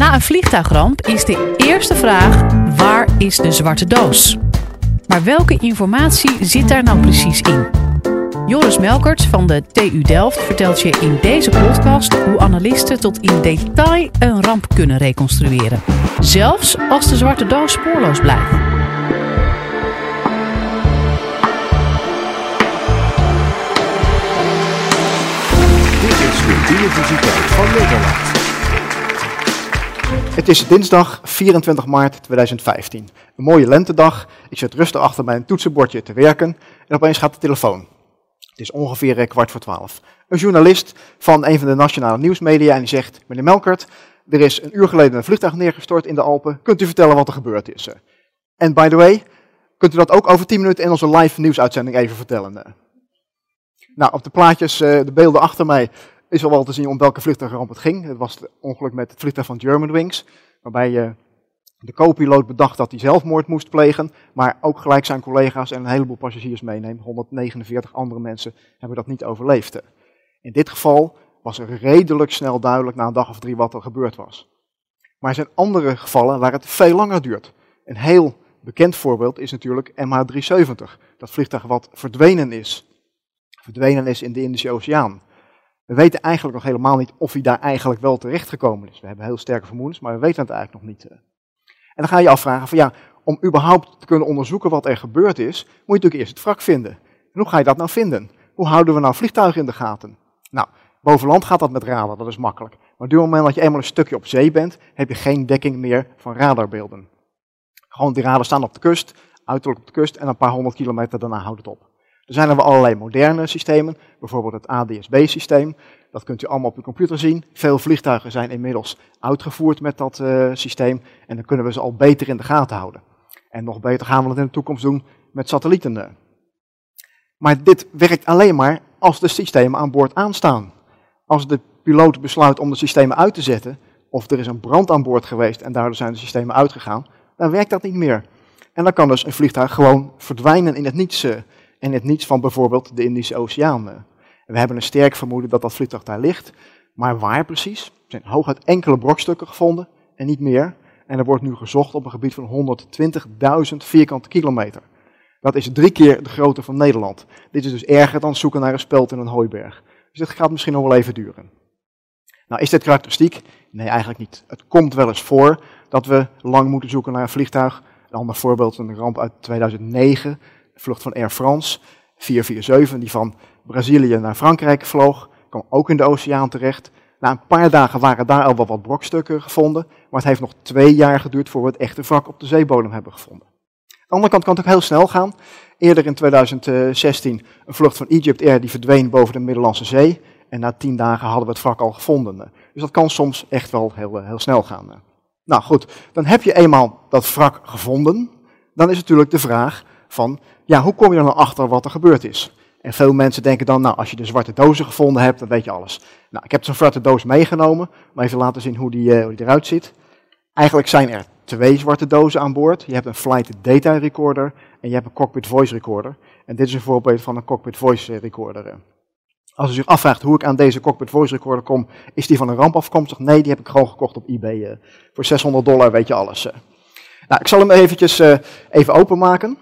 Na een vliegtuigramp is de eerste vraag: waar is de zwarte doos? Maar welke informatie zit daar nou precies in? Joris Melkerts van de TU Delft vertelt je in deze podcast hoe analisten tot in detail een ramp kunnen reconstrueren. Zelfs als de zwarte doos spoorloos blijft. Dit is de Universiteit van Nederland. Het is dinsdag 24 maart 2015. Een mooie lentedag. Ik zit rustig achter mijn toetsenbordje te werken en opeens gaat de telefoon. Het is ongeveer eh, kwart voor twaalf. Een journalist van een van de nationale nieuwsmedia en die zegt, meneer Melkert, er is een uur geleden een vliegtuig neergestort in de Alpen. Kunt u vertellen wat er gebeurd is? En by the way, kunt u dat ook over 10 minuten in onze live nieuwsuitzending even vertellen? Nou, op de plaatjes, eh, de beelden achter mij, is al wel te zien om welke vliegtuigramp het ging. Het was het ongeluk met het vliegtuig van Germanwings, waarbij uh, de co-piloot bedacht dat hij zelfmoord moest plegen, maar ook gelijk zijn collega's en een heleboel passagiers meeneemt. 149 andere mensen hebben dat niet overleefd. In dit geval was er redelijk snel duidelijk na een dag of drie wat er gebeurd was. Maar er zijn andere gevallen waar het veel langer duurt. Een heel bekend voorbeeld is natuurlijk MH370, dat vliegtuig wat verdwenen is. Verdwenen is in de Indische Oceaan. We weten eigenlijk nog helemaal niet of hij daar eigenlijk wel terecht gekomen is. We hebben heel sterke vermoedens, maar we weten het eigenlijk nog niet. En dan ga je je afvragen van ja, om überhaupt te kunnen onderzoeken wat er gebeurd is, moet je natuurlijk eerst het wrak vinden. En hoe ga je dat nou vinden? Hoe houden we nou vliegtuigen in de gaten? Nou, boven land gaat dat met radar, dat is makkelijk. Maar op het moment dat je eenmaal een stukje op zee bent, heb je geen dekking meer van radarbeelden. Gewoon die radar staan op de kust, uiterlijk op de kust en een paar honderd kilometer daarna houdt het op. Er zijn er wel allerlei moderne systemen, bijvoorbeeld het ADS-B-systeem. Dat kunt u allemaal op uw computer zien. Veel vliegtuigen zijn inmiddels uitgevoerd met dat uh, systeem en dan kunnen we ze al beter in de gaten houden. En nog beter gaan we het in de toekomst doen met satellieten. Maar dit werkt alleen maar als de systemen aan boord aanstaan. Als de piloot besluit om de systemen uit te zetten, of er is een brand aan boord geweest en daardoor zijn de systemen uitgegaan, dan werkt dat niet meer. En dan kan dus een vliegtuig gewoon verdwijnen in het niets en het niets van bijvoorbeeld de Indische Oceaan. We hebben een sterk vermoeden dat dat vliegtuig daar ligt, maar waar precies? Er zijn hooguit enkele brokstukken gevonden en niet meer. En er wordt nu gezocht op een gebied van 120.000 vierkante kilometer. Dat is drie keer de grootte van Nederland. Dit is dus erger dan zoeken naar een speld in een hooiberg. Dus dit gaat misschien nog wel even duren. Nou, is dit karakteristiek? Nee, eigenlijk niet. Het komt wel eens voor dat we lang moeten zoeken naar een vliegtuig. Een ander voorbeeld, een ramp uit 2009 vlucht van Air France, 447, die van Brazilië naar Frankrijk vloog, kwam ook in de oceaan terecht. Na een paar dagen waren daar al wel wat brokstukken gevonden, maar het heeft nog twee jaar geduurd voor we het echte wrak op de zeebodem hebben gevonden. Aan de andere kant kan het ook heel snel gaan. Eerder in 2016 een vlucht van Egypt Air die verdween boven de Middellandse Zee. En na tien dagen hadden we het wrak al gevonden. Dus dat kan soms echt wel heel, heel snel gaan. Nou goed, dan heb je eenmaal dat wrak gevonden. Dan is natuurlijk de vraag van, ja, hoe kom je er nou achter wat er gebeurd is? En veel mensen denken dan, nou, als je de zwarte dozen gevonden hebt, dan weet je alles. Nou, ik heb zo'n zwarte doos meegenomen, om even laten zien hoe die, uh, hoe die eruit ziet. Eigenlijk zijn er twee zwarte dozen aan boord. Je hebt een flight data recorder en je hebt een cockpit voice recorder. En dit is een voorbeeld van een cockpit voice recorder. Als u zich afvraagt hoe ik aan deze cockpit voice recorder kom, is die van een ramp afkomstig? Nee, die heb ik gewoon gekocht op eBay. Voor 600 dollar weet je alles. Nou, ik zal hem eventjes even openmaken.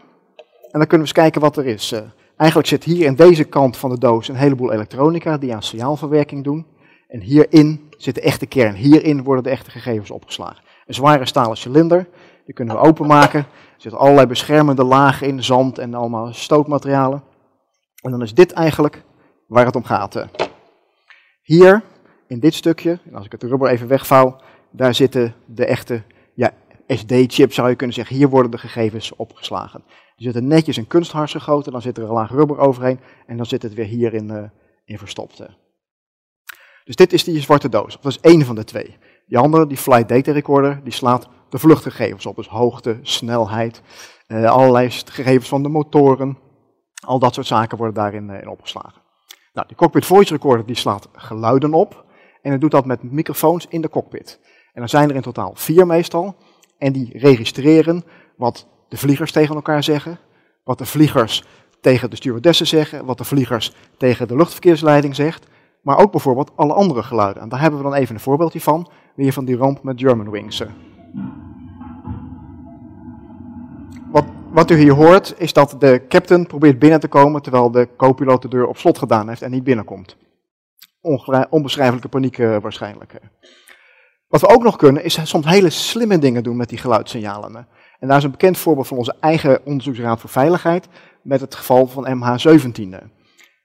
Dan kunnen we eens kijken wat er is. Uh, eigenlijk zit hier in deze kant van de doos een heleboel elektronica die aan signaalverwerking doen. En hierin zit de echte kern. Hierin worden de echte gegevens opgeslagen. Een zware stalen cilinder, die kunnen we openmaken. Er zitten allerlei beschermende lagen in, zand en allemaal stootmaterialen. En dan is dit eigenlijk waar het om gaat. Uh. Hier, in dit stukje, en als ik het rubber even wegvouw, daar zitten de echte ja, SD-chips zou je kunnen zeggen. Hier worden de gegevens opgeslagen. Die zitten netjes in kunsthars gegoten, dan zit er een laag rubber overheen en dan zit het weer hierin in verstopt. Dus dit is die zwarte doos. Dat is één van de twee. Die andere, die flight data recorder, die slaat de vluchtgegevens op. Dus hoogte, snelheid, uh, allerlei gegevens van de motoren. Al dat soort zaken worden daarin uh, in opgeslagen. Nou, die cockpit voice recorder die slaat geluiden op. En het doet dat met microfoons in de cockpit. En er zijn er in totaal vier meestal. En die registreren wat de vliegers tegen elkaar zeggen, wat de vliegers tegen de stewardessen zeggen, wat de vliegers tegen de luchtverkeersleiding zegt. maar ook bijvoorbeeld alle andere geluiden. En daar hebben we dan even een voorbeeldje van, weer van die ramp met Germanwings. Wat, wat u hier hoort is dat de captain probeert binnen te komen terwijl de co-piloot de deur op slot gedaan heeft en niet binnenkomt. onbeschrijfelijke paniek uh, waarschijnlijk. Wat we ook nog kunnen is soms hele slimme dingen doen met die geluidssignalen. En daar is een bekend voorbeeld van onze eigen onderzoeksraad voor veiligheid met het geval van MH17.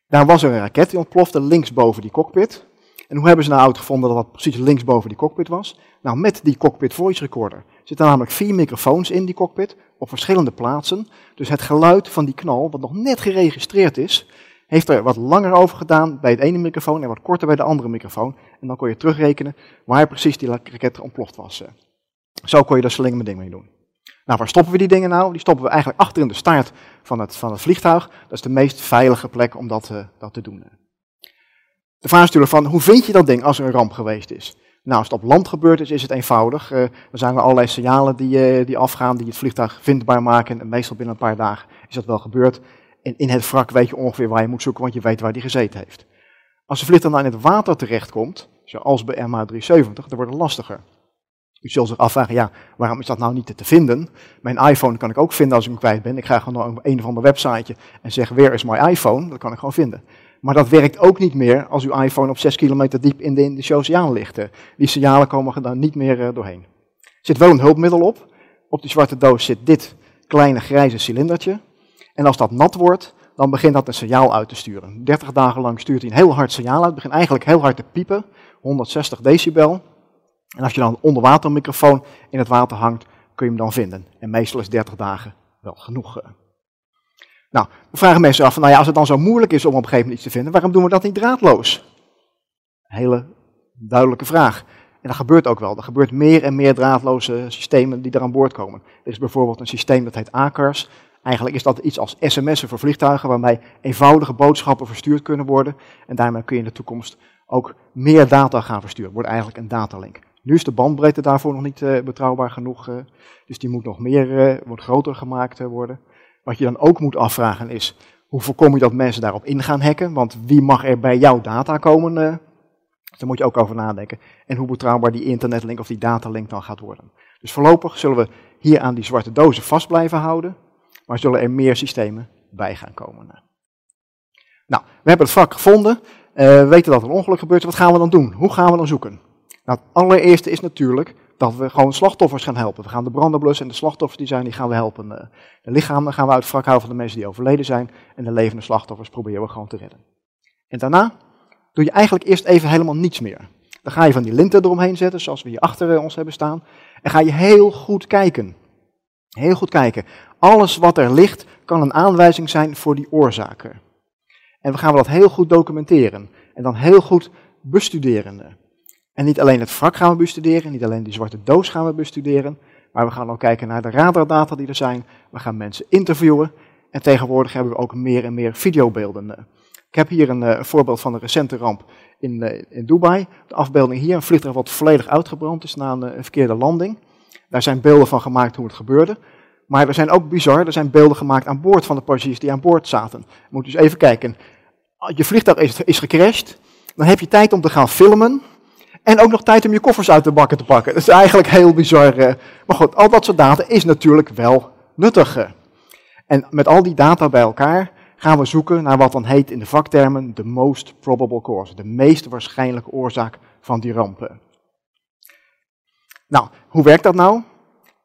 Daar was er een raket die ontplofte links boven die cockpit. En hoe hebben ze nou uitgevonden dat dat precies links boven die cockpit was? Nou, met die cockpit voice recorder zitten namelijk vier microfoons in die cockpit op verschillende plaatsen. Dus het geluid van die knal, wat nog net geregistreerd is, heeft er wat langer over gedaan bij het ene microfoon en wat korter bij de andere microfoon. En dan kon je terugrekenen waar precies die raket ontploft was. Zo kon je daar slimme dingen mee doen. Nou, waar stoppen we die dingen nou? Die stoppen we eigenlijk achter in de staart van het, van het vliegtuig. Dat is de meest veilige plek om dat, uh, dat te doen. De vraag is natuurlijk van, hoe vind je dat ding als er een ramp geweest is? Nou, als het op land gebeurd is, is het eenvoudig. Uh, er zijn er allerlei signalen die, die afgaan, die het vliegtuig vindbaar maken. En meestal binnen een paar dagen is dat wel gebeurd. En in het wrak weet je ongeveer waar je moet zoeken, want je weet waar die gezeten heeft. Als de vliegtuig nou in het water terechtkomt, zoals bij MH370, dan wordt het lastiger. U zult zich afvragen, ja, waarom is dat nou niet te vinden? Mijn iPhone kan ik ook vinden als ik hem kwijt ben. Ik ga gewoon naar een of ander websiteje en zeg, where is my iPhone? Dat kan ik gewoon vinden. Maar dat werkt ook niet meer als uw iPhone op 6 kilometer diep in de Indische Oceaan ligt. Die signalen komen er dan niet meer eh, doorheen. Er zit wel een hulpmiddel op. Op die zwarte doos zit dit kleine grijze cilindertje. En als dat nat wordt, dan begint dat een signaal uit te sturen. 30 dagen lang stuurt hij een heel hard signaal uit. Het begint eigenlijk heel hard te piepen, 160 decibel. En als je dan een onderwatermicrofoon in het water hangt, kun je hem dan vinden. En meestal is 30 dagen wel genoeg. Eh. Nou, dan vragen mensen af, nou ja, als het dan zo moeilijk is om op een gegeven moment iets te vinden, waarom doen we dat niet draadloos? Hele duidelijke vraag. En dat gebeurt ook wel. Er gebeurt meer en meer draadloze systemen die er aan boord komen. Er is bijvoorbeeld een systeem dat heet ACARS. Eigenlijk is dat iets als sms'en voor vliegtuigen, waarmee eenvoudige boodschappen verstuurd kunnen worden. En daarmee kun je in de toekomst ook meer data gaan versturen. Wordt eigenlijk een datalink. Nu is de bandbreedte daarvoor nog niet uh, betrouwbaar genoeg, uh, dus die moet nog meer, uh, wordt groter gemaakt worden. Wat je dan ook moet afvragen is, hoe voorkom je dat mensen daarop in gaan hacken? Want wie mag er bij jouw data komen? daar moet je ook over nadenken. En hoe betrouwbaar die internetlink of die datalink dan gaat worden. Dus voorlopig zullen we hier aan die zwarte dozen vast blijven houden, maar zullen er meer systemen bij gaan komen. Nou, we hebben het vak gevonden, we weten dat er een ongeluk gebeurt, wat gaan we dan doen? Hoe gaan we dan zoeken? Nou, het allereerste is natuurlijk dat we gewoon slachtoffers gaan helpen. We gaan de branden blussen en de slachtoffers die zijn, die gaan we helpen. Eh, de lichamen gaan we uit het wrak houden van de mensen die overleden zijn. En de levende slachtoffers proberen we gewoon te redden. En daarna doe je eigenlijk eerst even helemaal niets meer. Dan ga je van die linten eromheen zetten, zoals we hier achter eh, ons hebben staan. En ga je heel goed kijken. Heel goed kijken. Alles wat er ligt kan een aanwijzing zijn voor die oorzaken. En we gaan dat heel goed documenteren. En dan heel goed bestuderen. En niet alleen het wrak gaan we bestuderen, niet alleen die zwarte doos gaan we bestuderen, maar we gaan ook kijken naar de radardata die er zijn. We gaan mensen interviewen en tegenwoordig hebben we ook meer en meer videobeelden. Ik heb hier een, uh, voorbeeld van een recente ramp in, uh, in Dubai. De afbeelding hier, een vliegtuig wat volledig uitgebrand is na een, uh, verkeerde landing. Daar zijn beelden van gemaakt hoe het gebeurde. Maar er zijn ook bizar, er zijn beelden gemaakt aan boord van de passagiers die aan boord zaten. Je moet dus even kijken. Je vliegtuig is, is gecrashed, dan heb je tijd om te gaan filmen en ook nog tijd om je koffers uit de bakken te pakken. Dat is eigenlijk heel bizar. Eh. Maar goed, al dat soort data is natuurlijk wel nuttig. Eh. En met al die data bij elkaar gaan we zoeken naar wat dan heet in de vaktermen de most probable cause. De meest waarschijnlijke oorzaak van die rampen. Nou, hoe werkt dat nou?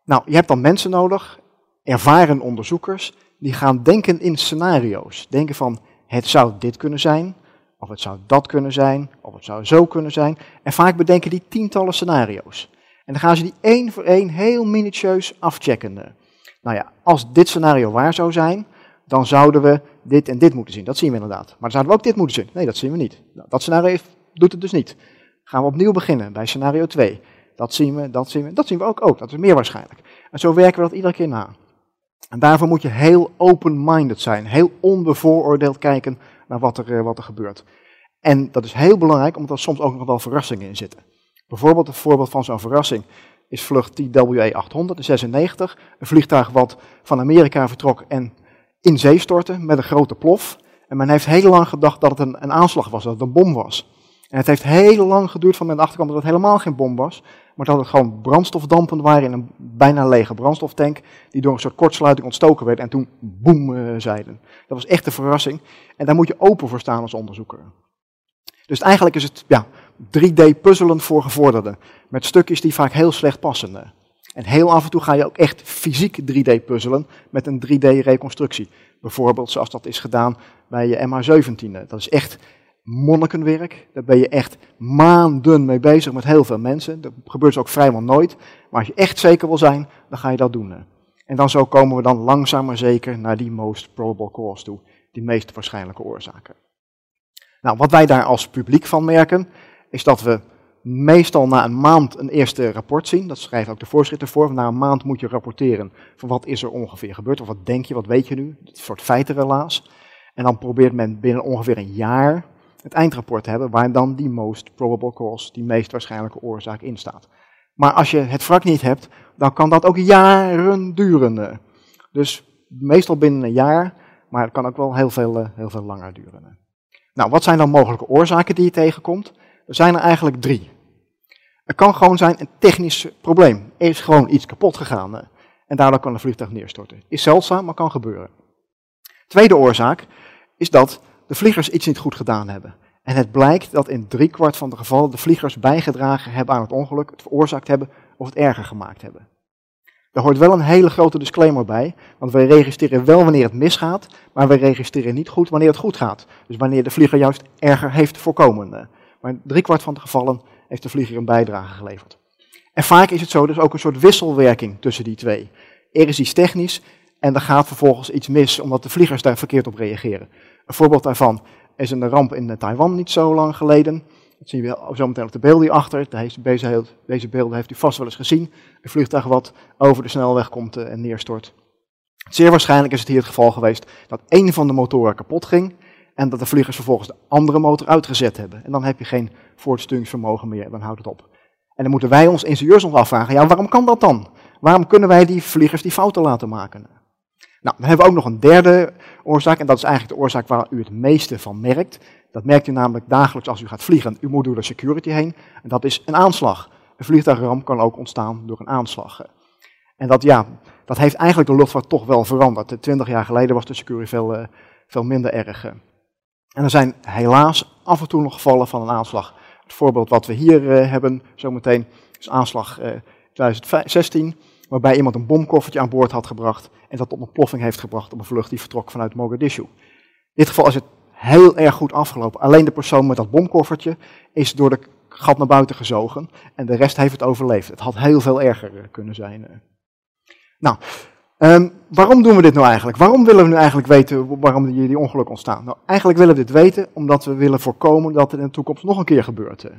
Nou, je hebt dan mensen nodig, ervaren onderzoekers, die gaan denken in scenario's. Denken van, het zou dit kunnen zijn, of het zou dat kunnen zijn, of het zou zo kunnen zijn. En vaak bedenken die tientallen scenario's. En dan gaan ze die één voor één heel minutieus afchecken. Nou ja, als dit scenario waar zou zijn, dan zouden we dit en dit moeten zien. Dat zien we inderdaad. Maar dan zouden we ook dit moeten zien. Nee, dat zien we niet. Nou, dat scenario doet het dus niet. Gaan we opnieuw beginnen bij scenario 2. Dat zien we, dat zien we, dat zien we ook, ook. Dat is meer waarschijnlijk. En zo werken we dat iedere keer na. En daarvoor moet je heel open-minded zijn, heel onbevooroordeeld kijken naar wat er, eh, wat er gebeurt. En dat is heel belangrijk, omdat er soms ook nog wel verrassingen in zitten. Bijvoorbeeld, een voorbeeld van zo'n verrassing is vlucht TWA 896, een vliegtuig wat van Amerika vertrok en in zee stortte met een grote plof. En men heeft heel lang gedacht dat het een, een aanslag was, dat het een bom was. En het heeft heel lang geduurd van mijn achterkant dat het helemaal geen bom was, maar dat het gewoon brandstofdampen waren in een bijna lege brandstoftank, die door een soort kortsluiting ontstoken werd en toen boem uh, zeiden. Dat was echt een verrassing en daar moet je open voor staan als onderzoeker. Dus eigenlijk is het ja, 3D-puzzelen voor gevorderden, met stukjes die vaak heel slecht passen. En heel af en toe ga je ook echt fysiek 3D puzzelen met een 3D-reconstructie. Bijvoorbeeld zoals dat is gedaan bij je MH17. Dat is echt monnikenwerk. Daar ben je echt maanden mee bezig met heel veel mensen. Dat gebeurt ook vrijwel nooit. Maar als je echt zeker wil zijn, dan ga je dat doen. En dan zo komen we dan langzaam maar zeker naar die most probable cause toe. Die meest waarschijnlijke oorzaken. Nou, wat wij daar als publiek van merken, is dat we meestal na een maand een eerste rapport zien. Dat schrijven ook de voorschriften voor. Na een maand moet je rapporteren van wat is er ongeveer gebeurd. Of wat denk je, wat weet je nu. Een soort feitenrelaas. En dan probeert men binnen ongeveer een jaar het eindrapport hebben waar dan die most probable cause, die meest waarschijnlijke oorzaak in staat. Maar als je het wrak niet hebt, dan kan dat ook jaren duren. Dus meestal binnen een jaar, maar het kan ook wel heel veel, eh, heel veel langer duren. Nou, wat zijn dan mogelijke oorzaken die je tegenkomt? Er zijn er eigenlijk drie. Er kan gewoon zijn een technisch probleem. Er is gewoon iets kapot gegaan eh, en daardoor kan een vliegtuig neerstorten. Is zeldzaam, maar kan gebeuren. Tweede oorzaak is dat de vliegers iets niet goed gedaan hebben. En het blijkt dat in driekwart van de gevallen de vliegers bijgedragen hebben aan het ongeluk, het veroorzaakt hebben of het erger gemaakt hebben. Er hoort wel een hele grote disclaimer bij, want wij registreren wel wanneer het misgaat, maar wij registreren niet goed wanneer het goed gaat. Dus wanneer de vlieger juist erger heeft voorkomen. Maar in driekwart van de gevallen heeft de vlieger een bijdrage geleverd. En vaak is het zo, dus ook een soort wisselwerking tussen die twee. Er is iets technisch en er gaat vervolgens iets mis, omdat de vliegers daar verkeerd op reageren. Een voorbeeld daarvan is een ramp in Taiwan niet zo lang geleden. Dat zien we zo meteen op de beelden hierachter. Deze, beelden heeft u vast wel eens gezien. Een vliegtuig wat over de snelweg komt eh, en neerstort. Zeer waarschijnlijk is het hier het geval geweest dat één van de motoren kapot ging en dat de vliegers vervolgens de andere motor uitgezet hebben. En dan heb je geen voortsturingsvermogen meer, dan houdt het op. En dan moeten wij ons ingenieurs ons afvragen, ja waarom kan dat dan? Waarom kunnen wij die vliegers die fouten laten maken? Nou, dan hebben we ook nog een derde oorzaak, en dat is eigenlijk de oorzaak waar u het meeste van merkt. Dat merkt u namelijk dagelijks als u gaat vliegen. U moet door de security heen, en dat is een aanslag. Een vliegtuigramp kan ook ontstaan door een aanslag. En dat, ja, dat heeft eigenlijk de luchtvaart toch wel veranderd. Twintig jaar geleden was de security veel, uh, veel minder erg. En er zijn helaas af en toe nog gevallen van een aanslag. Het voorbeeld wat we hier uh, hebben zometeen is aanslag uh, 2016 waarbij iemand een bomkoffertje aan boord had gebracht en dat tot een ploffing heeft gebracht op een vlucht die vertrok vanuit Mogadishu. In dit geval is het heel erg goed afgelopen. Alleen de persoon met dat bomkoffertje is door de gat naar buiten gezogen en de rest heeft het overleefd. Het had heel veel erger kunnen zijn. Eh. Nou, um, waarom doen we dit nou eigenlijk? Waarom willen we nu eigenlijk weten waarom die, die ongelukken ontstaan? Nou, eigenlijk willen we dit weten omdat we willen voorkomen dat het in de toekomst nog een keer gebeurt. Eh.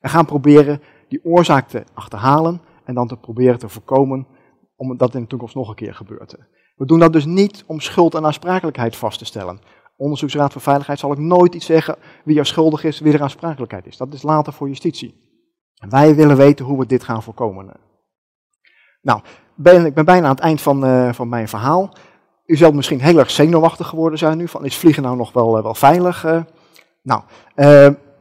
En gaan proberen die oorzaak te achterhalen en dan te proberen te voorkomen omdat in de toekomst nog een keer gebeurt. We doen dat dus niet om schuld en aansprakelijkheid vast te stellen. Onderzoeksraad voor Veiligheid zal ook nooit iets zeggen wie er schuldig is, wie er aansprakelijkheid is. Dat is later voor justitie. Wij willen weten hoe we dit gaan voorkomen. Nou, ben, ik ben bijna aan het eind van, uh, van mijn verhaal. U zult misschien heel erg zenuwachtig geworden zijn nu, van is vliegen nou nog wel, uh, wel veilig? Uh, nou,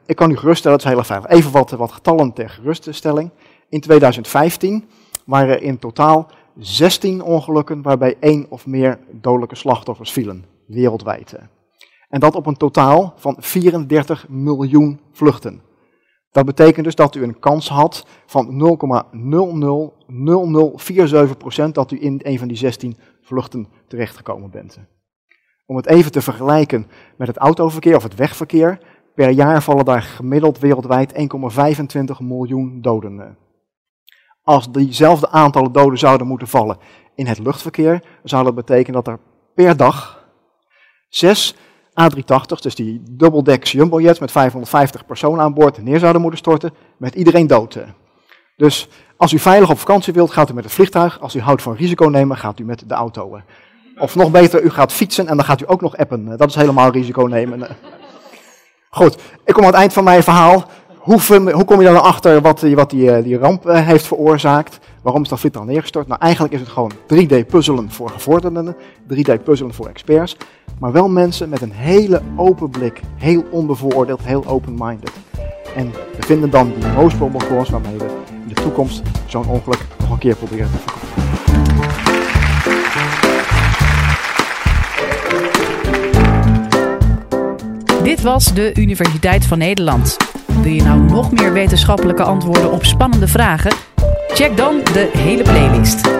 ik kan u geruststellen, het is heel erg veilig. Even wat, wat getallen ter geruststelling. In 2015 waren er in totaal 16 ongelukken waarbij één of meer dodelijke slachtoffers vielen, wereldwijd. En dat op een totaal van 34 miljoen vluchten. Dat betekent dus dat u een kans had van 0,000047% dat u in een van die 16 vluchten terechtgekomen bent. Om het even te vergelijken met het autoverkeer of het wegverkeer, per jaar vallen daar gemiddeld wereldwijd 1,25 miljoen doden als diezelfde aantallen doden zouden moeten vallen in het luchtverkeer, zou dat betekenen dat er per dag zes A380's, dus die dubbeldecks jumbojets met 550 personen aan boord, neer zouden moeten storten, met iedereen dood. Dus als u veilig op vakantie wilt, gaat u met het vliegtuig. Als u houdt van risico nemen, gaat u met de auto. Of nog beter, u gaat fietsen en dan gaat u ook nog appen. Dat is helemaal risico nemen. Goed, ik kom aan het eind van mijn verhaal. Hoe, hoe kom je dan achter wat, wat die, eh, die ramp eh, heeft veroorzaakt? Waarom is dat vliegtuig neergestort? Nou, eigenlijk is het gewoon 3D-puzzelen voor gevorderden, 3D-puzzelen voor experts. Maar wel mensen met een hele open blik, heel onbevooroordeeld, heel open-minded. En we vinden dan die most probable waarmee we in de toekomst zo'n ongeluk nog een keer proberen te voorkomen. Dit was de Universiteit van Nederland. Wil je nou nog meer wetenschappelijke antwoorden op spannende vragen? Check dan de hele playlist.